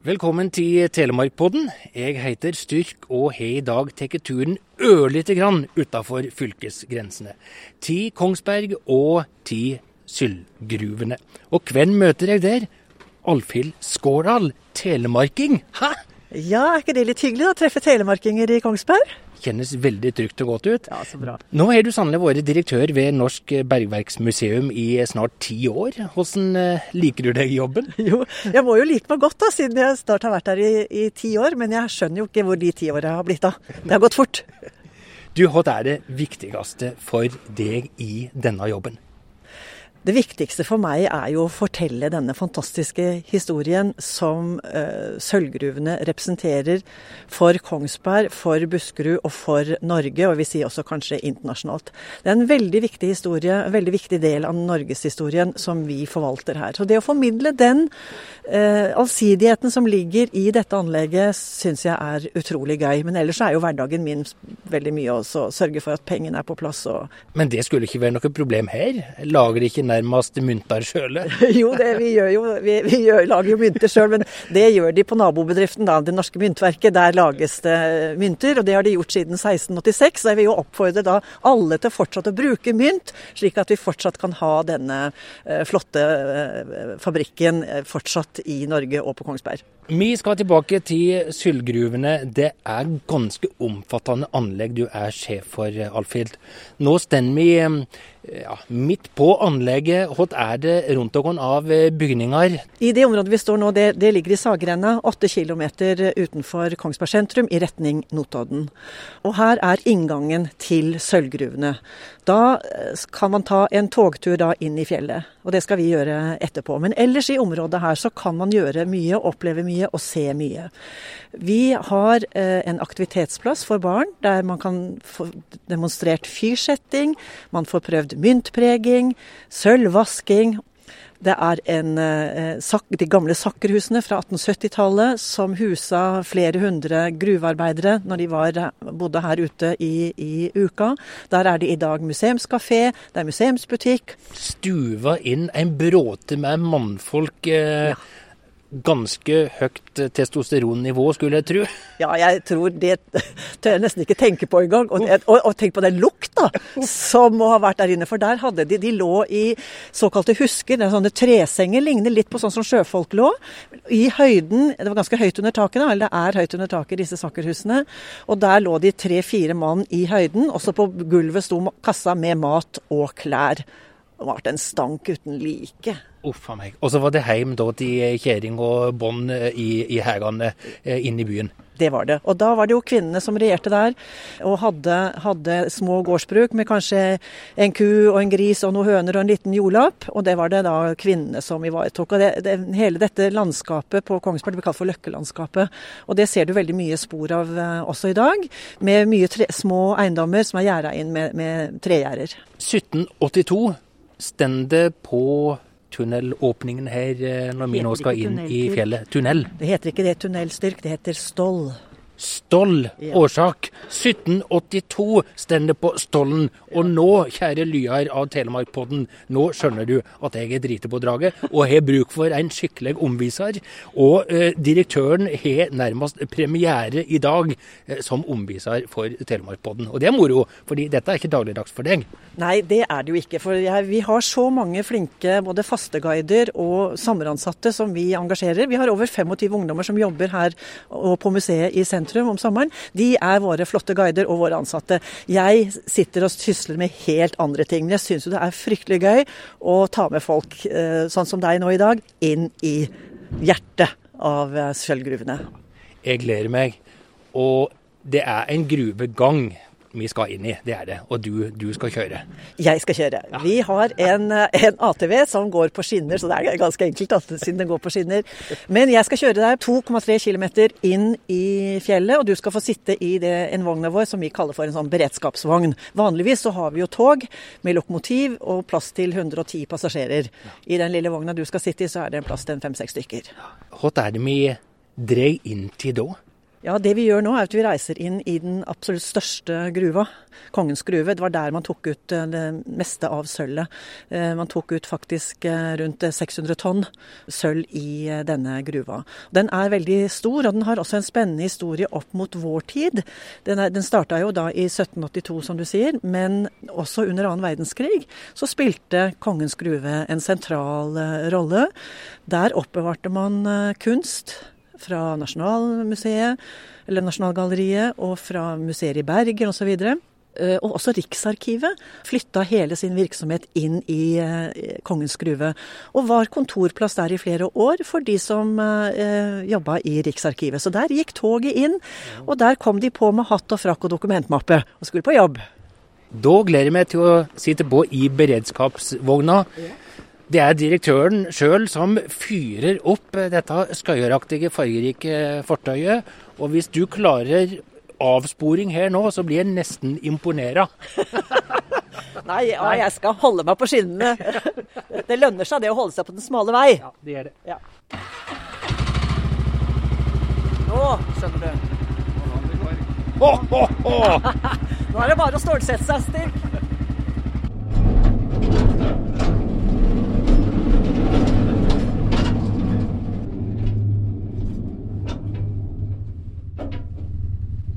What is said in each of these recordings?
Velkommen til Telemarkpodden. Jeg heter Styrk og har i dag tatt turen ørlite grann utafor fylkesgrensene. Til Kongsberg og til Sylgruvene. Og hvem møter jeg der? Alfhild Skårdal, telemarking. Hæ? Ja, er ikke det litt hyggelig å treffe telemarkinger i Kongsberg? Kjennes veldig trygt og godt ut. Ja, så bra. Nå har du sannelig vært direktør ved Norsk bergverksmuseum i snart ti år. Hvordan eh, liker du deg i jobben? Jo, jeg må jo like meg godt da, siden jeg snart har vært her i, i ti år. Men jeg skjønner jo ikke hvor de ti åra har blitt av. Det har gått fort. Du, hva er det viktigste for deg i denne jobben? Det viktigste for meg er jo å fortelle denne fantastiske historien som uh, sølvgruvene representerer for Kongsberg, for Buskerud og for Norge, og vi sier også kanskje internasjonalt. Det er en veldig viktig historie, en veldig viktig del av norgeshistorien som vi forvalter her. Så det å formidle den uh, allsidigheten som ligger i dette anlegget, syns jeg er utrolig gøy. Men ellers er jo hverdagen min veldig mye å sørge for at pengene er på plass. Og... Men det skulle ikke være noe problem her? Lager de ikke nærmest mynter sjøl? jo, det, vi, gjør jo, vi, vi gjør, lager jo mynter sjøl, men det gjør de på nabobedriften, da, Det Norske Myntverket. Der lages det mynter, og det har de gjort siden 1686. Så jeg vil jo oppfordre da alle til fortsatt å bruke mynt, slik at vi fortsatt kan ha denne uh, flotte uh, fabrikken uh, fortsatt i Norge og på Kongsberg. Vi skal tilbake til sølvgruvene. Det er ganske omfattende anlegg du er sjef for, Alfhild. Nå står vi ja, midt på anlegget. Hva er det rundt oss av bygninger? I det området vi står nå, det, det ligger i Sagrenna, åtte km utenfor Kongsberg sentrum, i retning Notodden. Og her er inngangen til sølvgruvene. Da kan man ta en togtur da inn i fjellet, og det skal vi gjøre etterpå. Men ellers i området her så kan man gjøre mye, oppleve mye og se mye. Vi har eh, en aktivitetsplass for barn der man kan få demonstrert fyrsetting, man får prøvd myntpreging, sølvvasking det er en, eh, de gamle sakkerhusene fra 1870-tallet som husa flere hundre gruvearbeidere når de var, bodde her ute i, i, uka. Der er det i dag museumskafé, det er museumsbutikk. Stuva inn en bråte med mannfolk. Eh, ja ganske høyt testosteronnivå, skulle jeg tro. Ja, jeg tror det tør jeg nesten ikke tenke på engang. Og, og, og tenk på den lukta som må ha vært der inne. For der hadde de De lå i såkalte husker. Det er sånne tresenger, ligner litt på sånn som sjøfolk lå. I høyden Det var ganske høyt under taket, da, eller det er høyt under taket, disse sakkerhusene. Og der lå de tre-fire mann i høyden. Også på gulvet sto kassa med mat og klær. Det ble en stank uten like. Uff a meg. Og så var det hjem da til kjerring og bånd eh, i, i hærene eh, inne i byen. Det var det. Og da var det jo kvinnene som regjerte der, og hadde, hadde, små gårdsbruk med kanskje en ku og en gris og noen høner og en liten jordlapp. Og det var det da kvinnene som ivaretok. Og det, det, hele dette landskapet på Kongsberg blir kalt for Løkkelandskapet. Og det ser du veldig mye spor av også i dag, med mye tre, små eiendommer som er gjerda inn med, med tregjerder. 1782 stender på tunnelåpningen her eh, når vi nå skal inn i fjellet? Tunnel? Det heter ikke det tunnelstyrk, det heter Stoll. Stoll. Årsak 1782 stender på Stollen. Og nå, kjære lyar av Telemarkpodden, nå skjønner du at jeg er drite på draget og har bruk for en skikkelig omviser. Og eh, direktøren har nærmest premiere i dag eh, som omviser for Telemarkpodden. Og det er moro, fordi dette er ikke dagligdags for deg. Nei, det er det jo ikke. For jeg, vi har så mange flinke både fasteguider og sommeransatte som vi engasjerer. Vi har over 25 ungdommer som jobber her og på museet i sentrum om sommeren. De er våre flotte guider og våre ansatte. Jeg sitter og sysler med helt andre ting. Men jeg syns jo det er fryktelig gøy å ta med folk, eh, sånn som deg nå i dag, inn i hjertet av eh, sølvgruvene. Jeg gleder meg. Og det er en gruvegang vi skal inn i, det er det. Og du, du skal kjøre? Jeg skal kjøre. Ja. Vi har en, en, ATV som går på skinner, så det er ganske enkelt at, siden den går på skinner. Men jeg skal kjøre deg 2,3 km inn i fjellet, og du skal få sitte i det, en vogna vår som vi kaller for en sånn beredskapsvogn. Vanligvis så har vi jo tog med lokomotiv og plass til 110 passasjerer. I den lille vogna du skal sitte i, så er det en plass til fem-seks stykker. Hva er det vi dreier inn til da? Ja, Det vi gjør nå er at vi reiser inn i den absolutt største gruva, Kongens gruve. Det var der man tok ut eh, det meste av sølvet. Eh, man tok ut faktisk eh, rundt 600 tonn sølv i denne gruva. Den er veldig stor, og den har også en spennende historie opp mot vår tid. Den, er, den starta jo da i 1782, som du sier, men også under annen verdenskrig så spilte Kongens gruve en sentral rolle. Der oppbevarte man kunst fra Nasjonalmuseet, eller Nasjonalgalleriet, og fra museer i Bergen osv. Eh, og også Riksarkivet flytta hele sin virksomhet inn i eh, Kongens gruve. Og var kontorplass der i flere år for de som eh, jobba i Riksarkivet. Så der gikk toget inn, og der kom de på med hatt og frakk og dokumentmappe og skulle på jobb. Da gleder jeg meg til å sitte på i beredskapsvogna. Det er direktøren sjøl som fyrer opp dette skøyeraktige, fargerike fortøyet. Og hvis du klarer avsporing her nå, så blir jeg nesten imponera. Nei, ja, jeg skal holde meg på skinnene. Det lønner seg det å holde seg på den smale vei. Ja, det gjør det. Ja. Nå skjønner du. Ho, ho, ho. Nå er det bare å stålsette seg, Stig.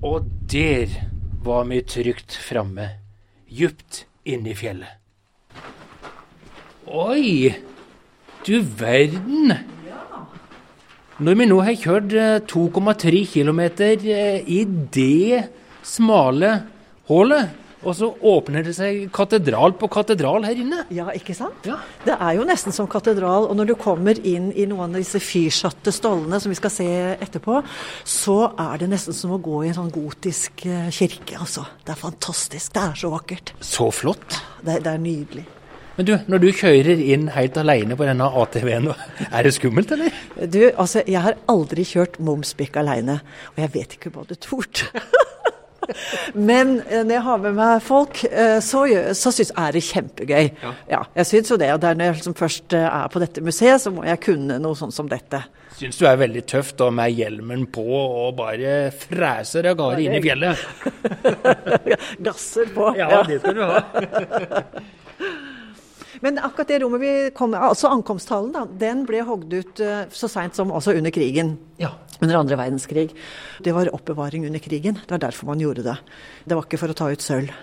Og der var vi trygt framme, djupt inne i fjellet. Oi, du verden. Når vi nå har kjørt 2,3 eh, km eh, i det smale hullet, og så åpner det seg katedral på katedral her inne. Ja, ikke sant? Ja. Det er jo nesten som katedral. Og når du kommer inn i noen av disse fyrsatte stollene som vi skal se etterpå, så er det nesten som å gå i en sånn gotisk eh, kirke, altså. Det er fantastisk. Det er så vakkert. Så flott. Det, det er nydelig. Men du, når du kjører inn helt alene på denne ATV-en, er det skummelt, eller? Du, altså, jeg har aldri kjørt Momsbykk alene, og jeg vet ikke hva du torde. Men eh, når jeg har med meg folk, eh, så, så synes, er det kjempegøy. Ja. ja jeg syns jo det. Og når jeg liksom først eh, er på dette museet, så må jeg kunne noe sånt som dette. Syns du er veldig tøft da med hjelmen på og bare freser av gårde inn i fjellet? Gasser på. Ja, det skal du ha. Men akkurat det rommet vi kom altså ankomsthallen, da, den ble hogd ut så seint som altså under krigen. Ja. Under andre verdenskrig. Det var oppbevaring under krigen. Det var derfor man gjorde det. Det var ikke for å ta ut sølv.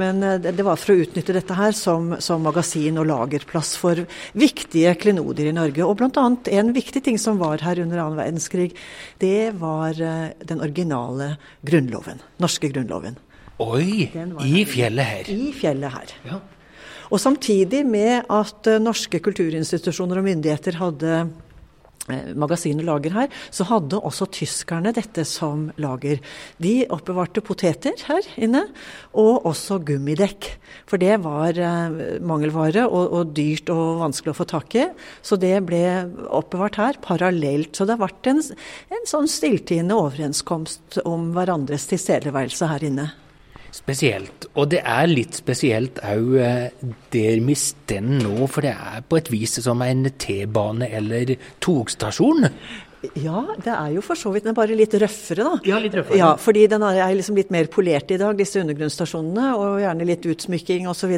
Men uh, det var for å utnytte dette her som, som magasin og lagerplass for viktige klenoder i Norge. Og bl.a. en viktig ting som var her under annen verdenskrig, det var uh, den originale grunnloven. Norske grunnloven. Oi! I fjellet her. I fjellet her. Ja. Og samtidig med at eh, norske kulturinstitusjoner og myndigheter hadde eh, magasin og lager her, så hadde også tyskerne dette som lager. De oppbevarte poteter her inne, og også gummidekk. For det var eh, mangelvare og, og, dyrt og vanskelig å få tak i. Så det ble oppbevart her parallelt. Så det har vært en, en sånn stilltiende overenskomst om hverandres tilstedeværelse her inne spesielt. Og det er litt spesielt òg eh, der vi står nå, for det er på et vis som en T-bane eller togstasjon. Ja, det er jo for så vidt den er bare litt røffere, da. Ja, litt røffere. Ja, fordi den er liksom litt mer polert i dag, disse undergrunnsstasjonene. Og gjerne litt utsmykking osv.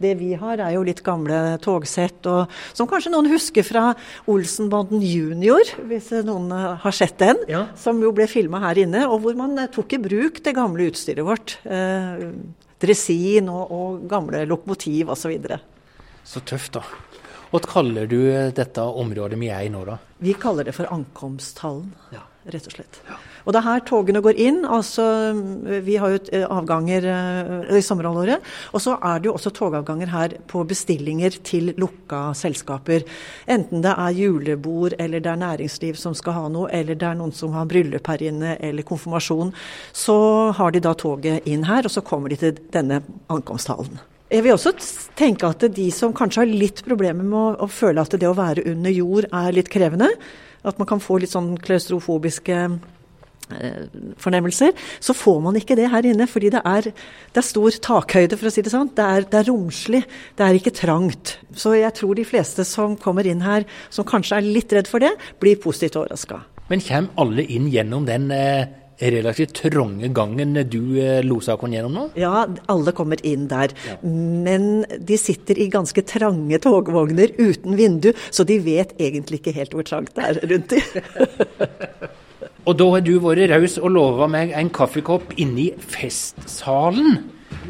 Det vi har er jo litt gamle togsett, og, som kanskje noen husker fra Olsenbanden junior, hvis noen har sett den. Ja. Som jo ble filma her inne, og hvor man tok i bruk det gamle utstyret vårt. Eh, dresin og, og gamle lokomotiv osv. Så, så tøft, da. Hva kaller du dette området vi er i nå, da? Vi kaller det for ankomsthallen, ja. rett og slett. Ja. Og det er her togene går inn. altså Vi har jo eh, avganger i sommerhalvåret. Og så er det jo også togavganger her på bestillinger til lukka selskaper. Enten det er julebord, eller det er næringsliv som skal ha noe, eller det er noen som har bryllup her inne, eller konfirmasjon. Så har de da toget inn her, og så kommer de til denne ankomsthallen. Jeg vil også tenke at de som kanskje har litt problemer med å, å, føle at det å være under jord er litt krevende, at man kan få litt sånn klaustrofobiske eh, fornemmelser, så får man ikke det her inne. Fordi det er, det er stor takhøyde, for å si det sånn. Det er, det er, romslig, det er ikke trangt. Så jeg tror de fleste som kommer inn her, som kanskje er litt redd for det, blir positivt overraska. Men kommer alle inn gjennom den eh, relativt trange gangen du eh, losa oss gjennom nå? Ja, alle kommer inn der. Ja. Men de sitter i ganske trange togvogner uten vindu, så de vet egentlig ikke helt hvor trangt det er rundt dem. og da har du vært raus og lova meg en kaffekopp inni festsalen.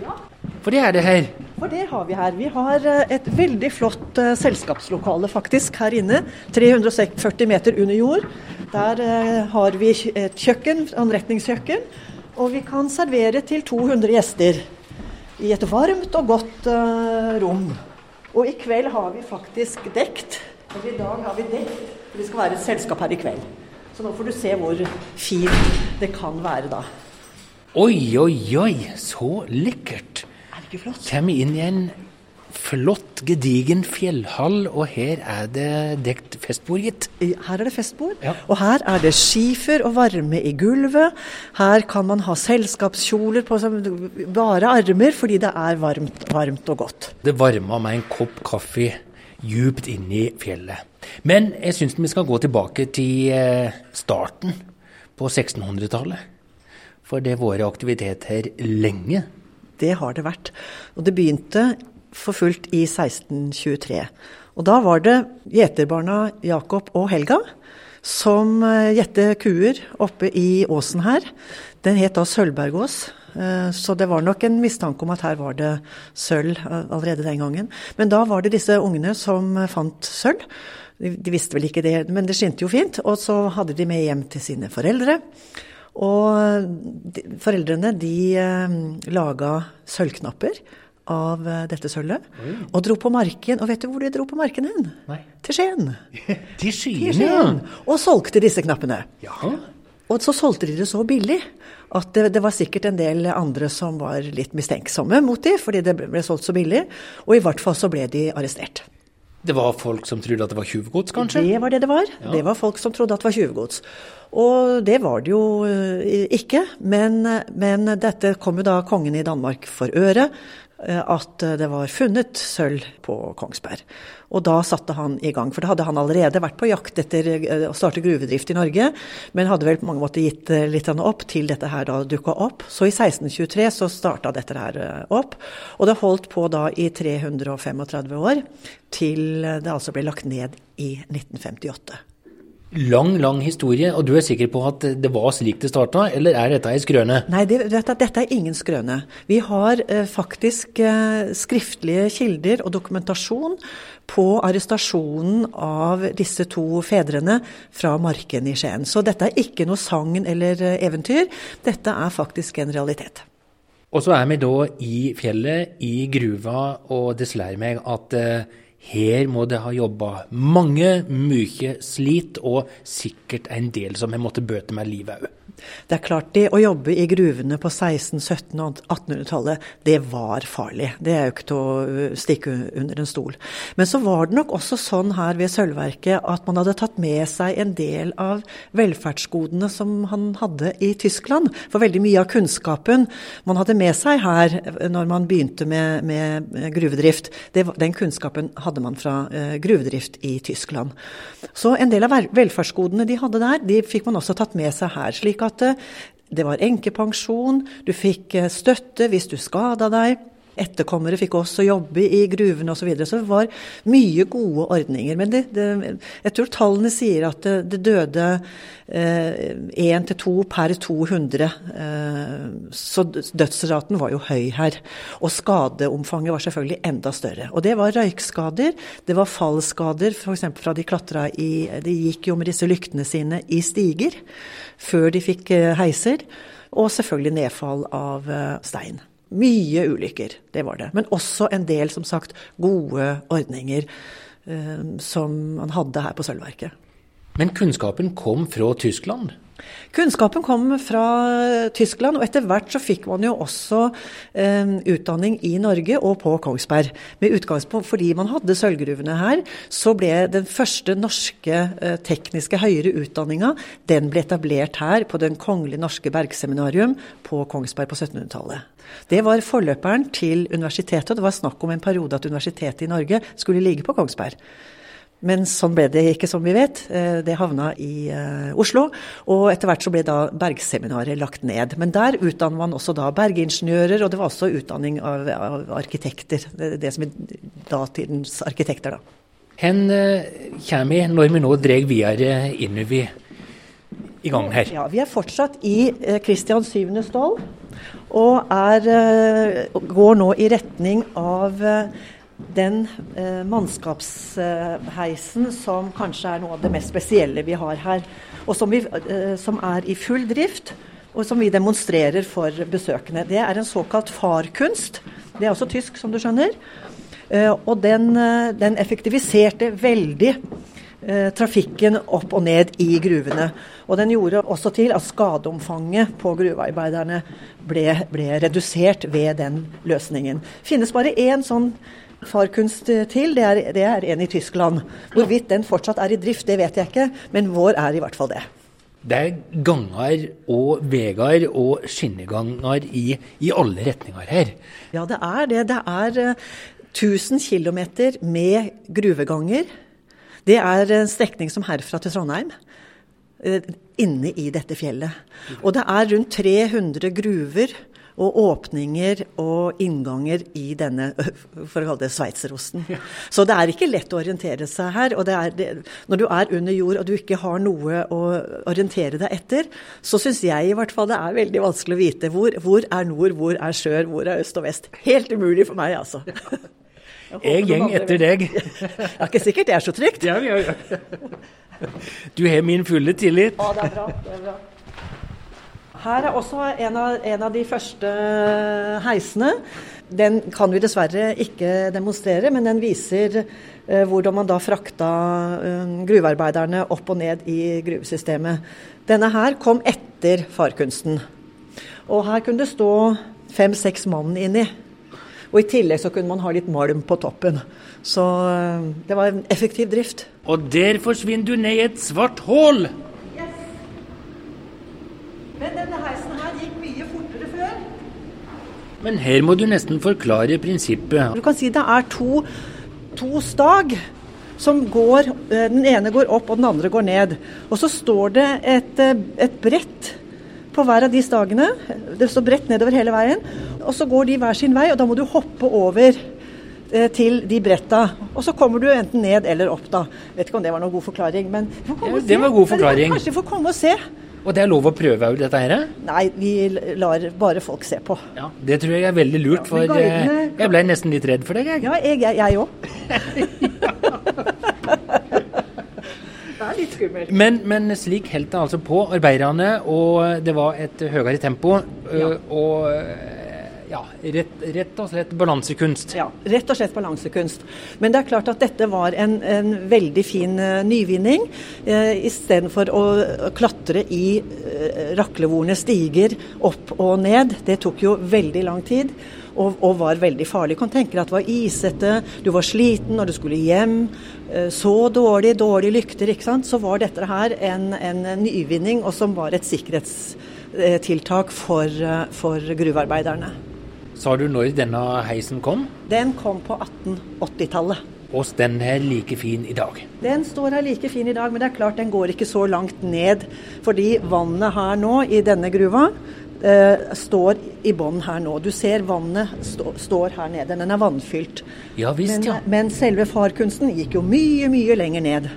Ja. For det er det her? For det har vi her. Vi har eh, et veldig flott uh, selskapslokale faktisk her inne. 340 meter under jord. Der uh, har vi et kjøkken, anretningskjøkken. Og vi kan servere til 200 gjester i et varmt og godt uh, rom. Og i kveld har vi faktisk dekt. Og i dag har vi dekt, for det skal være et selskap her i kveld. Så nå får du se hvor fint det kan være da. Oi, oi, oi, så lekkert. Kommer inn i en flott, gedigen fjellhall, og her er det dekt festbord, gitt. Her er det festbord, ja. og her er det skifer og varme i gulvet. Her kan man ha selskapskjoler på bare armer, fordi det er varmt, varmt og godt. Det varma meg en kopp kaffe djupt inne i fjellet. Men jeg syns vi skal gå tilbake til eh, starten på 1600-tallet. For det har vært aktivitet her lenge. Det har det vært. Og det begynte for fullt i 1623. Og da var det gjeterbarna Jakob og Helga som eh, gjette kuer oppe i åsen her. Den het da Sølvbergås. Eh, så det var nok en mistanke om at her var det sølv eh, allerede den gangen. Men da var det disse ungene som fant sølv. De visste vel ikke det, men det skinte jo fint. Og så hadde de med hjem til sine foreldre. Og de, foreldrene de eh, laga sølvknapper av eh, dette sølvet. Og dro på marken. Og vet du hvor de dro på marken hen? Nei. Til Skien. Til Skien, ja. Og solgte disse knappene. Jaha. Og så solgte de det så billig at det, det, var sikkert en del andre som var litt mistenksomme mot dem, fordi det ble solgt så billig. Og i hvert fall så ble de arrestert. Det var folk som trodde at det var tjuvgods, kanskje? Det var det det var. Ja. Det var folk som trodde at det var tjuvgods. Og det var det jo eh, ikke. Men, men dette kom jo da kongen i Danmark for øre. Eh, at det var funnet sølv på Kongsberg. Og da satte han i gang. For da hadde han allerede vært på jakt etter eh, å starte gruvedrift i Norge, men hadde vel på mange måter gitt litt opp til dette her da dukka opp. Så i 1623 så starta dette her opp. Og det holdt på da i 335 år, til det altså ble lagt ned i 1958. Lang, lang historie, og du er sikker på at det var slik det starta, eller er dette ei skrøne? Nei, det, dette, dette, er ingen skrøne. Vi har eh, faktisk eh, skriftlige kilder og dokumentasjon på arrestasjonen av disse to fedrene fra marken i Skien. Så dette er ikke noe sagn eller eh, eventyr, dette er faktisk en realitet. Og så er vi da i fjellet, i gruva, og det slår meg at eh, her må det ha jobba mange, mye slit, og sikkert en del som har måttet bøte med livet òg. Det er klart, det å jobbe i gruvene på 16-, 17- og 1800-tallet, det var farlig. Det er jo ikke til å uh, stikke under en stol. Men så var det nok også sånn her ved Sølvverket at man hadde tatt med seg en del av velferdsgodene som han hadde i Tyskland. For veldig mye av kunnskapen man hadde med seg her når man begynte med, med gruvedrift, det, den kunnskapen hadde man fra eh, gruvedrift i Tyskland. Så en del av velferdsgodene de hadde der, de fikk man også tatt med seg her. slik at at eh, det var enkepensjon, du fikk eh, støtte hvis du skada deg. Etterkommere fikk også jobbe i gruvene osv. Så, videre. så det var mye gode ordninger. Men det, det, jeg tror tallene sier at det, det døde én eh, til to per 200. Eh, så dødsraten var jo høy her. Og skadeomfanget var selvfølgelig enda større. Og det var røykskader, det var fallskader f.eks. fra de klatra i De gikk jo med disse lyktene sine i stiger før de fikk eh, heiser. Og selvfølgelig nedfall av eh, stein. Mye ulykker, det var det. Men også en del, som sagt, gode ordninger eh, som man hadde her på Sølvverket. Men kunnskapen kom fra Tyskland? Kunnskapen kom fra Tyskland, og etter hvert så fikk man jo også eh, utdanning i Norge og på Kongsberg. Med utgangspunkt fordi man hadde sølvgruvene her, så ble den første norske eh, tekniske høyere utdanninga etablert her på Den kongelige norske bergseminarium på Kongsberg på 1700-tallet. Det var forløperen til universitetet, og det var snakk om en periode at universitetet i Norge skulle ligge på Kongsberg. Men sånn ble det ikke, som vi vet. Eh, det havna i uh, Oslo. Og etter hvert så ble da Bergseminaret lagt ned. Men der utdanner man også da bergingeniører, og det var også utdanning av, av arkitekter. Det, det, som er datidens arkitekter, da. Hvor uh, kommer vi når vi nå drar videre innover i gang her? Ja, Vi er fortsatt i Kristian 7. stål, og er, går nå i retning av den eh, mannskapsheisen som kanskje er noe av det mest spesielle vi har her. Og som, vi, eh, som, er i full drift, og som vi demonstrerer for besøkende. Det er en såkalt farkunst. Det er også tysk, som du skjønner. Eh, og den, eh, den, effektiviserte veldig eh, trafikken opp og ned i gruvene. Og den gjorde også til at skadeomfanget på gruvearbeiderne ble, ble redusert ved den løsningen. Finnes bare én sånn farkunst til, det er, det er en i Tyskland. Hvorvidt den fortsatt er i drift, det vet jeg ikke, men vår er i hvert fall det. Det er ganger og veier og skinneganger i, i, alle retninger her. Ja, det er det. Det er uh, 1000 km med gruveganger. Det er en strekning som herfra til Trondheim. Uh, inne i dette fjellet. Og det er rundt 300 gruver og åpninger og innganger i denne, for å kalle det sveitserosten. Så det er ikke lett å orientere seg her. og det er, det, Når du er under jord og du ikke har noe å orientere deg etter, så syns jeg i hvert fall det er veldig vanskelig å vite hvor, hvor er nord, hvor er sør, hvor er øst og vest. Helt umulig for meg, altså. Jeg, jeg gjeng etter deg. Det er ikke sikkert det er så trygt. Ja, ja, ja. Du har min fulle tillit. Ja, det er bra. Det er bra. Her er også en av, en av, de første heisene. Den kan vi dessverre ikke demonstrere, men den viser eh, hvordan man da frakta eh, gruvearbeiderne opp og ned i gruvesystemet. Denne her kom etter farkunsten. Og her kunne det stå fem-seks mann inni. Og i tillegg så kunne man ha litt malm på toppen. Så eh, det var en effektiv drift. Og der forsvinner du ned i et svart hull! Men denne heisen her gikk mye fortere før. Men her må du nesten forklare prinsippet. Du kan si det er to, to stag som går eh, Den ene går opp, og den andre går ned. Og så står det et, eh, et brett på hver av de stagene. Det står brett nedover hele veien. Og så går de hver sin vei, og da må du hoppe over eh, til de bretta. Og så kommer du enten ned eller opp, da. Vet ikke om det var noen god forklaring, men ja, Det var god forklaring. Men kanskje får komme og se. Og det er lov å prøve òg, dette her? Nei, vi lar bare folk se på. Ja, Det tror jeg er veldig lurt, for ja, guidene... Eh, jeg ble nesten litt redd for deg, jeg. Ja, jeg òg. det er litt skummelt. Men, men slik holdt det altså på, arbeiderne, og det var et høyere tempo. Ja. Og ja, rett, rett, og slett balansekunst. Ja, rett og slett balansekunst. Men det er klart at dette var en, en veldig fin uh, nyvinning. Uh, Istedenfor å klatre i uh, raklevorne stiger opp og ned. Det tok jo veldig lang tid. Og, og, var veldig farlig. Kan tenke deg at det var isete, du var sliten når du skulle hjem. Så dårlig, dårlige lykter, ikke sant. Så var dette her en, en nyvinning, og som var et sikkerhetstiltak for, for gruvearbeiderne. Sa du når denne heisen kom? Den kom på 1880-tallet. Og den er like fin i dag? Den står her like fin i dag, men det er klart den går ikke så langt ned. Fordi vannet her nå i denne gruva eh, står i bånn her nå. Du ser vannet stå, står her nede. Den er vannfylt. Ja, visst, men, ja. men selve farkunsten gikk jo mye, mye lenger ned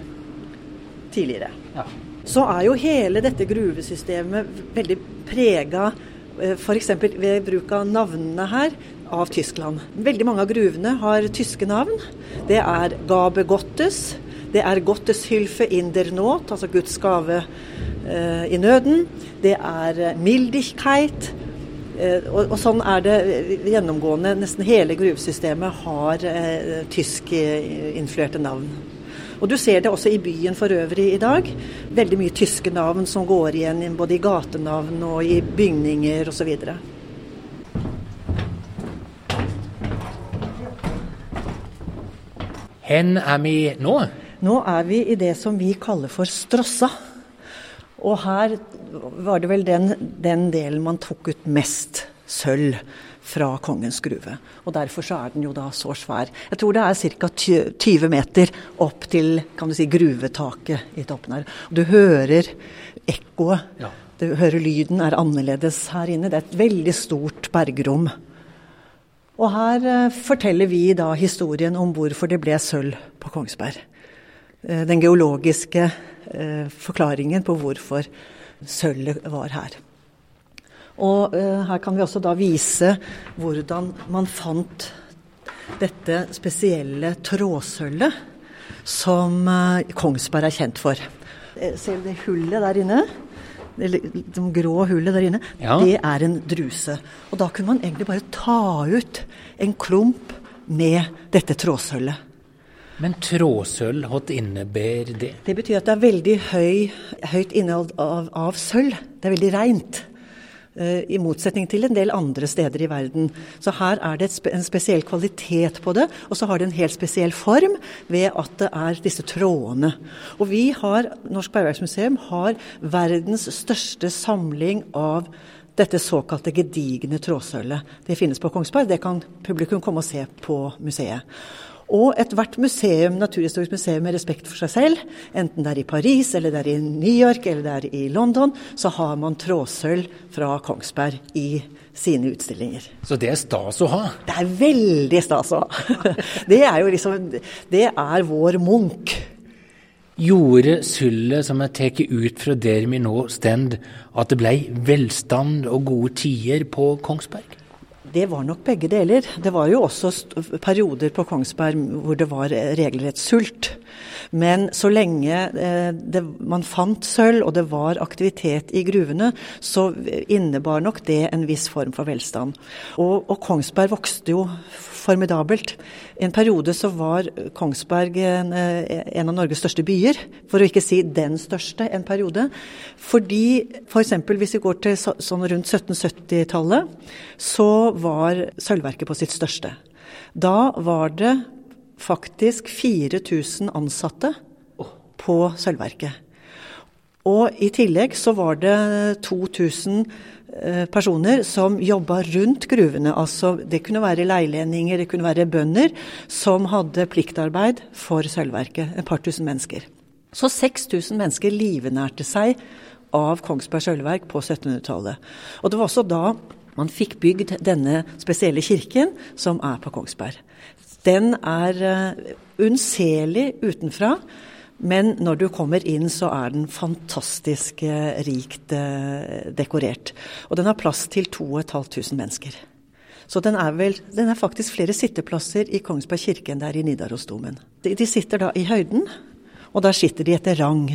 tidligere. Ja. Så er jo hele dette gruvesystemet veldig prega F.eks. ved bruk av navnene her av Tyskland. Veldig mange av gruvene har tyske navn. Det er Gabe Gottes, det er Gotteshylfe in der Not, altså Guds gave eh, i nøden. Det er eh, Mildigkeit. Eh, og, og, sånn er det gjennomgående. Nesten hele gruvesystemet har eh, tyskinfluerte navn. Og Du ser det også i byen for øvrig i dag. Veldig mye tyske navn som går igjen både i gatenavn og i bygninger osv. Hen er vi nå? Nå er vi i det som vi kaller for Strossa. Og her var det vel den, den delen man tok ut mest sølv fra Kongens gruve. Og Derfor så er den jo da så svær. Jeg tror det er ca. 20 meter opp til kan du si, gruvetaket i toppen her. Du hører ekkoet. Ja. Du hører lyden er annerledes her inne. Det er et veldig stort bergrom. Og her eh, forteller vi da historien om hvorfor det ble sølv på Kongsberg. Eh, den geologiske eh, forklaringen på hvorfor sølvet var her. Og eh, her kan vi også da vise hvordan man fant dette spesielle trådsølvet som eh, Kongsberg er kjent for. Eh, ser du det hullet der inne? Det, det grå hullet der inne. Ja. Det er en druse. Og da kunne man egentlig bare ta ut en klump med dette trådsølvet. Men trådsølv, hva innebærer det? Det betyr at det er veldig høy, høyt innhold av, av sølv. Det er veldig reint. Eh, I motsetning til en del andre steder i verden. Så her er det en spesiell kvalitet på det, og så har det en helt spesiell form ved at det er disse trådene. Og vi har, Norsk Bergverksmuseum har verdens største samling av dette såkalte gedigne trådsølvet. Det finnes på Kongsberg, det kan publikum komme og se på museet. Og ethvert museum, naturhistorisk museum med respekt for seg selv, enten det er i Paris, eller det er i New York, eller det er i London, så har man trådsølv fra Kongsberg i sine utstillinger. Så det er stas å ha? Det er veldig stas å ha. Det er jo liksom Det er vår Munch. Gjorde sølvet som er tatt ut fra der vi nå stend, at det blei velstand og gode tider på Kongsberg? Det var nok begge deler. Det var jo også perioder på Kongsberg hvor det var regelrett sult. Men så lenge eh, det, man fant sølv og det var aktivitet i gruvene, så innebar nok det en viss form for velstand. Og, og Kongsberg vokste jo formidabelt. I en periode så var Kongsberg en, eh, en, av Norges største byer, for å ikke si den største en periode. Fordi f.eks. For hvis vi går til sånn rundt 1770-tallet, så var sølvverket på sitt største. Da var det faktisk 4000 ansatte på sølvverket. Og i tillegg så var det 2000 Eh, personer som jobba rundt gruvene. Altså, det kunne være leilendinger, det kunne være bønder som hadde pliktarbeid for sølvverket. Et par tusen mennesker. Så 6000 mennesker livnærte seg av Kongsberg sølvverk på 1700-tallet. Og det var også da man fikk bygd denne spesielle kirken som er på Kongsberg. Den er uh, unnselig utenfra. Men når du kommer inn, så er den fantastisk eh, rikt eh, dekorert. Og den har plass til 2500 mennesker. Så den er, vel, den er faktisk flere sitteplasser i Kongsberg kirke enn det er i Nidarosdomen. De, de sitter da i høyden, og der sitter de etter rang.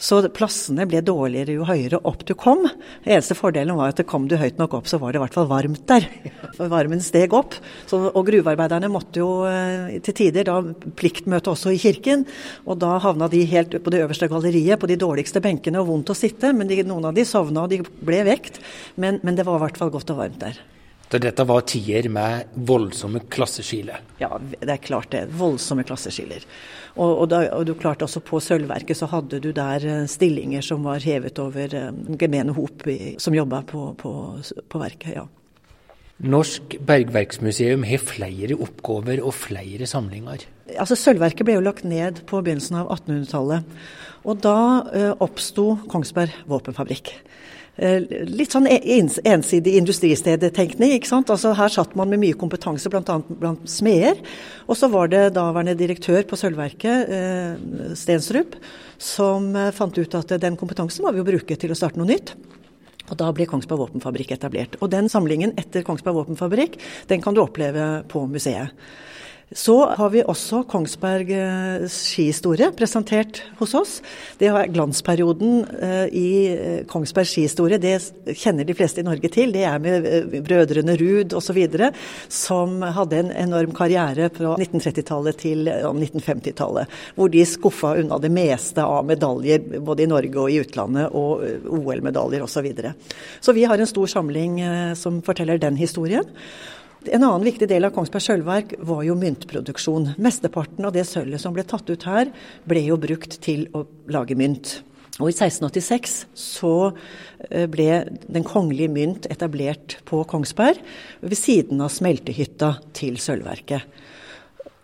Så plassene ble dårligere jo høyere opp du kom. Den eneste fordelen var at kom du høyt nok opp, så var det i hvert fall varmt der. For varmen steg opp. Så, og gruvearbeiderne måtte jo eh, til tider da pliktmøte også i kirken. Og da havna de helt på det øverste galleriet, på de dårligste benkene, og vondt å sitte. Men de, noen av de sovna, og de ble vekt. Men, men det var i hvert fall godt og varmt der. Så dette var tider med voldsomme klasseskiller? Ja, det er klart det. Voldsomme klasseskiller. Og, og, da, og du klarte også På Sølvverket så hadde du der eh, stillinger som var hevet over eh, gemene hop som jobba på, på, på verket. ja. Norsk bergverksmuseum har flere oppgaver og flere samlinger. Altså Sølvverket ble jo lagt ned på begynnelsen av 1800-tallet. Og da uh, oppsto Kongsberg våpenfabrikk. Eh, litt sånn ensidig industristedtenkning. ikke sant? Altså Her satt man med mye kompetanse, bl.a. blant smeder. Og så var det daværende direktør på Sølvverket, eh, Stensrup, som eh, fant ut at den kompetansen må vi jo bruke til å starte noe nytt. Og Da ble Kongsberg våpenfabrikk etablert. Og Den samlingen etter Kongsberg våpenfabrikk den kan du oppleve på museet. Så har vi også Kongsberg eh, skihistorie presentert hos oss. Det er glansperioden eh, i Kongsbergs Kongsberg skihistorie. Det kjenner de fleste i Norge til. Det er med brødrene Ruud osv. som hadde en enorm karriere fra 1930-tallet til 1950-tallet. Hvor de skuffa unna det meste av medaljer både i Norge og i utlandet, og OL-medaljer osv. Så, videre. så vi har en stor samling som forteller den historien. En annen viktig del av Kongsberg sølvverk var jo myntproduksjon. Mesteparten av det sølvet som ble tatt ut her, ble jo brukt til å lage mynt. Og i 1686 så eh, ble Den kongelige mynt etablert på Kongsberg ved siden av smeltehytta til sølvverket.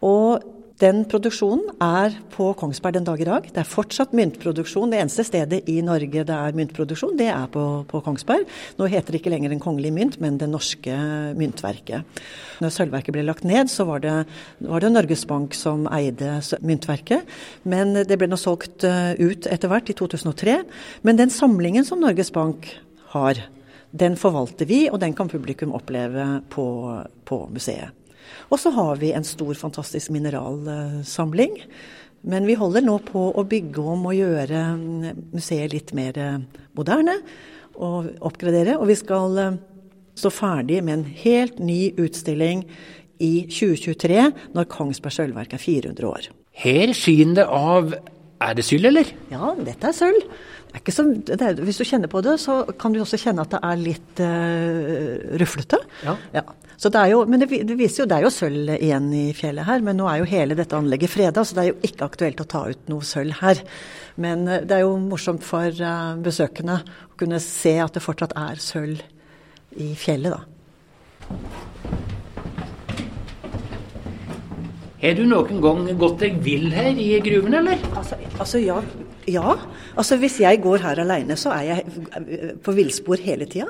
Og den produksjonen er på Kongsberg den dag i dag. Det er fortsatt myntproduksjon. Det eneste stedet i Norge det er myntproduksjon, det er på, på Kongsberg. Nå heter det ikke lenger Den kongelige mynt, men Det norske myntverket. Når sølvverket ble lagt ned, så var det, var det Norges Bank som eide myntverket. Men det ble nå solgt eh, ut etter hvert, i 2003. Men den samlingen som Norges Bank har, den forvalter vi, og den kan publikum oppleve på, på museet. Og så har vi en stor, fantastisk mineralsamling. Men vi holder nå på å bygge om og gjøre museet litt mer eh, moderne og oppgradere. Og vi skal eh, stå ferdig med en helt ny utstilling i 2023, når Kongsberg sølvverk er 400 år. Her skinner det av Er det sølv, eller? Ja, dette er sølv. Er så, er, hvis du kjenner på det, så kan du også kjenne at det er litt uh, ruflete. Ja. ja. Så det er jo, men det, det, viser jo, det er jo sølv igjen i fjellet her, men nå er jo hele dette anlegget freda, så det er jo ikke aktuelt å ta ut noe sølv her. Men uh, det er jo morsomt for uh, besøkende å kunne se at det fortsatt er sølv i fjellet, da. Har du noen gang gått deg vill her i gruven, eller? Altså, altså ja, ja. Altså hvis jeg går her aleine, så er jeg på villspor hele tida.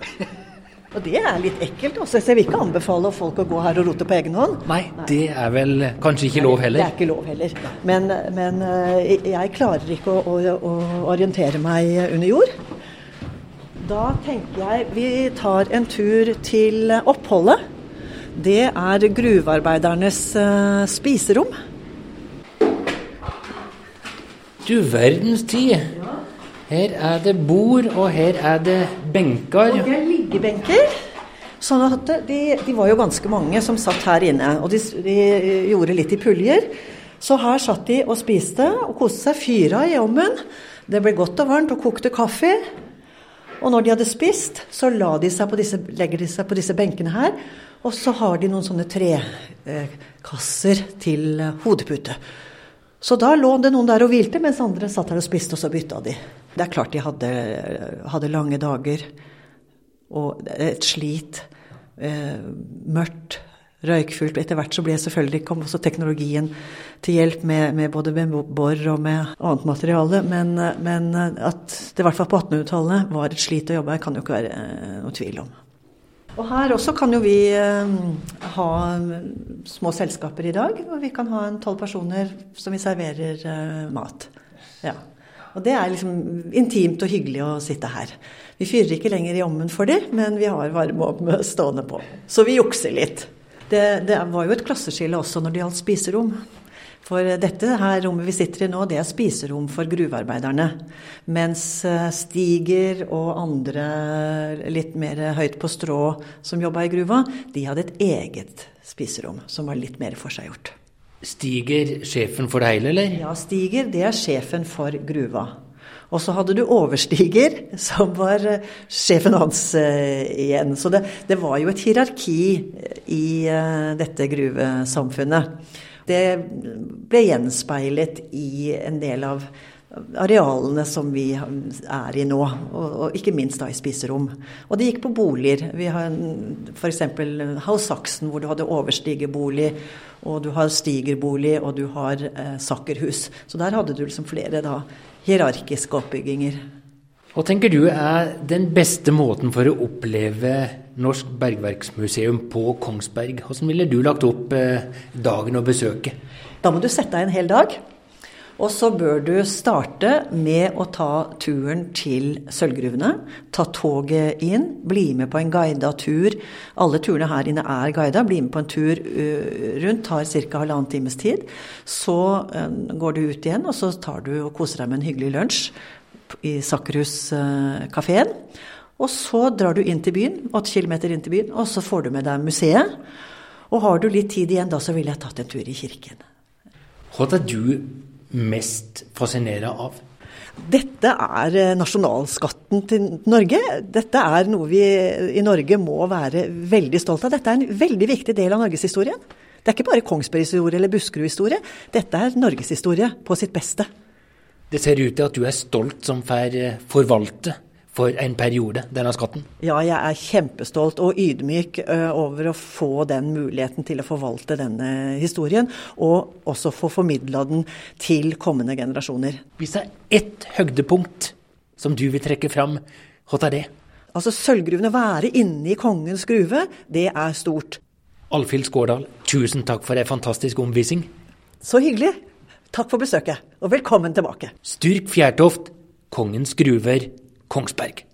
Og det er litt ekkelt. Også. Så jeg vil ikke anbefale folk å gå her og rote på egen hånd. Nei, Nei. det er vel kanskje ikke lov heller? Det er ikke lov heller. Men, men eh, jeg klarer ikke å, å, å, orientere meg under jord. Da tenker jeg vi tar en tur til oppholdet. Det er gruvearbeidernes uh, spiserom. Du verdens tid. Her er det bord, og her er det benker. Og det er. Sånn at de, de, var jo ganske mange som satt her inne, og de, de, gjorde litt i puljer. Så her satt de og spiste og koste seg. Fyra i ovnen. Det ble godt og varmt og kokte kaffe. Og når de hadde spist, så de disse, legger de seg på disse benkene her. Og så har de noen sånne trekasser til hodepute. Så da lå det noen der og hvilte, mens andre satt her og spiste, og så bytta de. Det er klart de hadde, hadde lange dager og et slit. Eh, mørkt, røykfullt. Etter hvert så ble selvfølgelig kom også teknologien til hjelp med, med både bor og med annet materiale. Men, men at det i hvert fall på 1800-tallet var et slit å jobbe her, kan jo ikke være eh, noe tvil om. Og her også kan jo vi eh, ha små selskaper i dag. hvor Vi kan ha en tolv personer som vi serverer eh, mat. Ja. Og det er liksom intimt og hyggelig å sitte her. Vi fyrer ikke lenger i ommen for dem, men vi har varmeovn stående på. Så vi jukser litt. Det, det, var jo et klasseskille også når det gjaldt spiserom. For dette her rommet vi sitter i nå, det er spiserom for gruvearbeiderne. Mens eh, Stiger og andre litt mer høyt på strå som jobba i gruva, de hadde et eget spiserom som var litt mer forseggjort. Stiger sjefen for det hele, eller? Ja, Stiger det er sjefen for gruva. Og så hadde du overstiger, som var eh, sjefen hans uh, igjen. Så det, det, var jo et hierarki i uh, dette gruvesamfunnet. Det ble gjenspeilet i en del av arealene som vi er i nå, og, og ikke minst da i spiserom. Og det gikk på boliger. Vi har f.eks. House Saxon, hvor du hadde overstigerbolig, og du har stigerbolig, og du har eh, sakkerhus. Så der hadde du liksom flere da hierarkiske oppbygginger. Hva tenker du er den beste måten for å oppleve Norsk bergverksmuseum på Kongsberg? Hvordan ville du lagt opp eh, dagen å besøke? Da må du sette deg en hel dag. Og så bør du starte med å ta turen til sølvgruvene. Ta toget inn, bli med på en guida tur. Alle turene her inne er guida. Bli med på en tur rundt, tar ca. halvannen times tid. Så går du ut igjen, og så tar du og koser deg med en hyggelig lunsj i Sakkerhuskafeen. Og så drar du inn til byen, åtte kilometer inn til byen, og så får du med deg museet. Og har du litt tid igjen, da så ville jeg tatt en tur i kirken. Hva er du mest fascinert av? Dette er eh, nasjonalskatten til Norge. Dette er noe vi i Norge må være veldig stolt av. Dette er en veldig viktig del av norgeshistorien. Det er ikke bare Kongsberg-historie eller Buskerud-historie. Dette er norgeshistorie på sitt beste. Det ser ut til at du er stolt som får eh, forvalte for en periode, denne skatten? Ja, jeg er kjempestolt og ydmyk over å få den muligheten til å forvalte denne historien, og også få formidla den til kommende generasjoner. Hvis det er ett høydepunkt som du vil trekke fram, hva er det? Altså Sølvgruven, å være inne i kongens gruve, det er stort. Alfhild Skårdal, tusen takk for ei fantastisk omvisning. Så hyggelig. Takk for besøket, og velkommen tilbake. Styrk Fjærtoft, Kongens gruver, Kongsberg.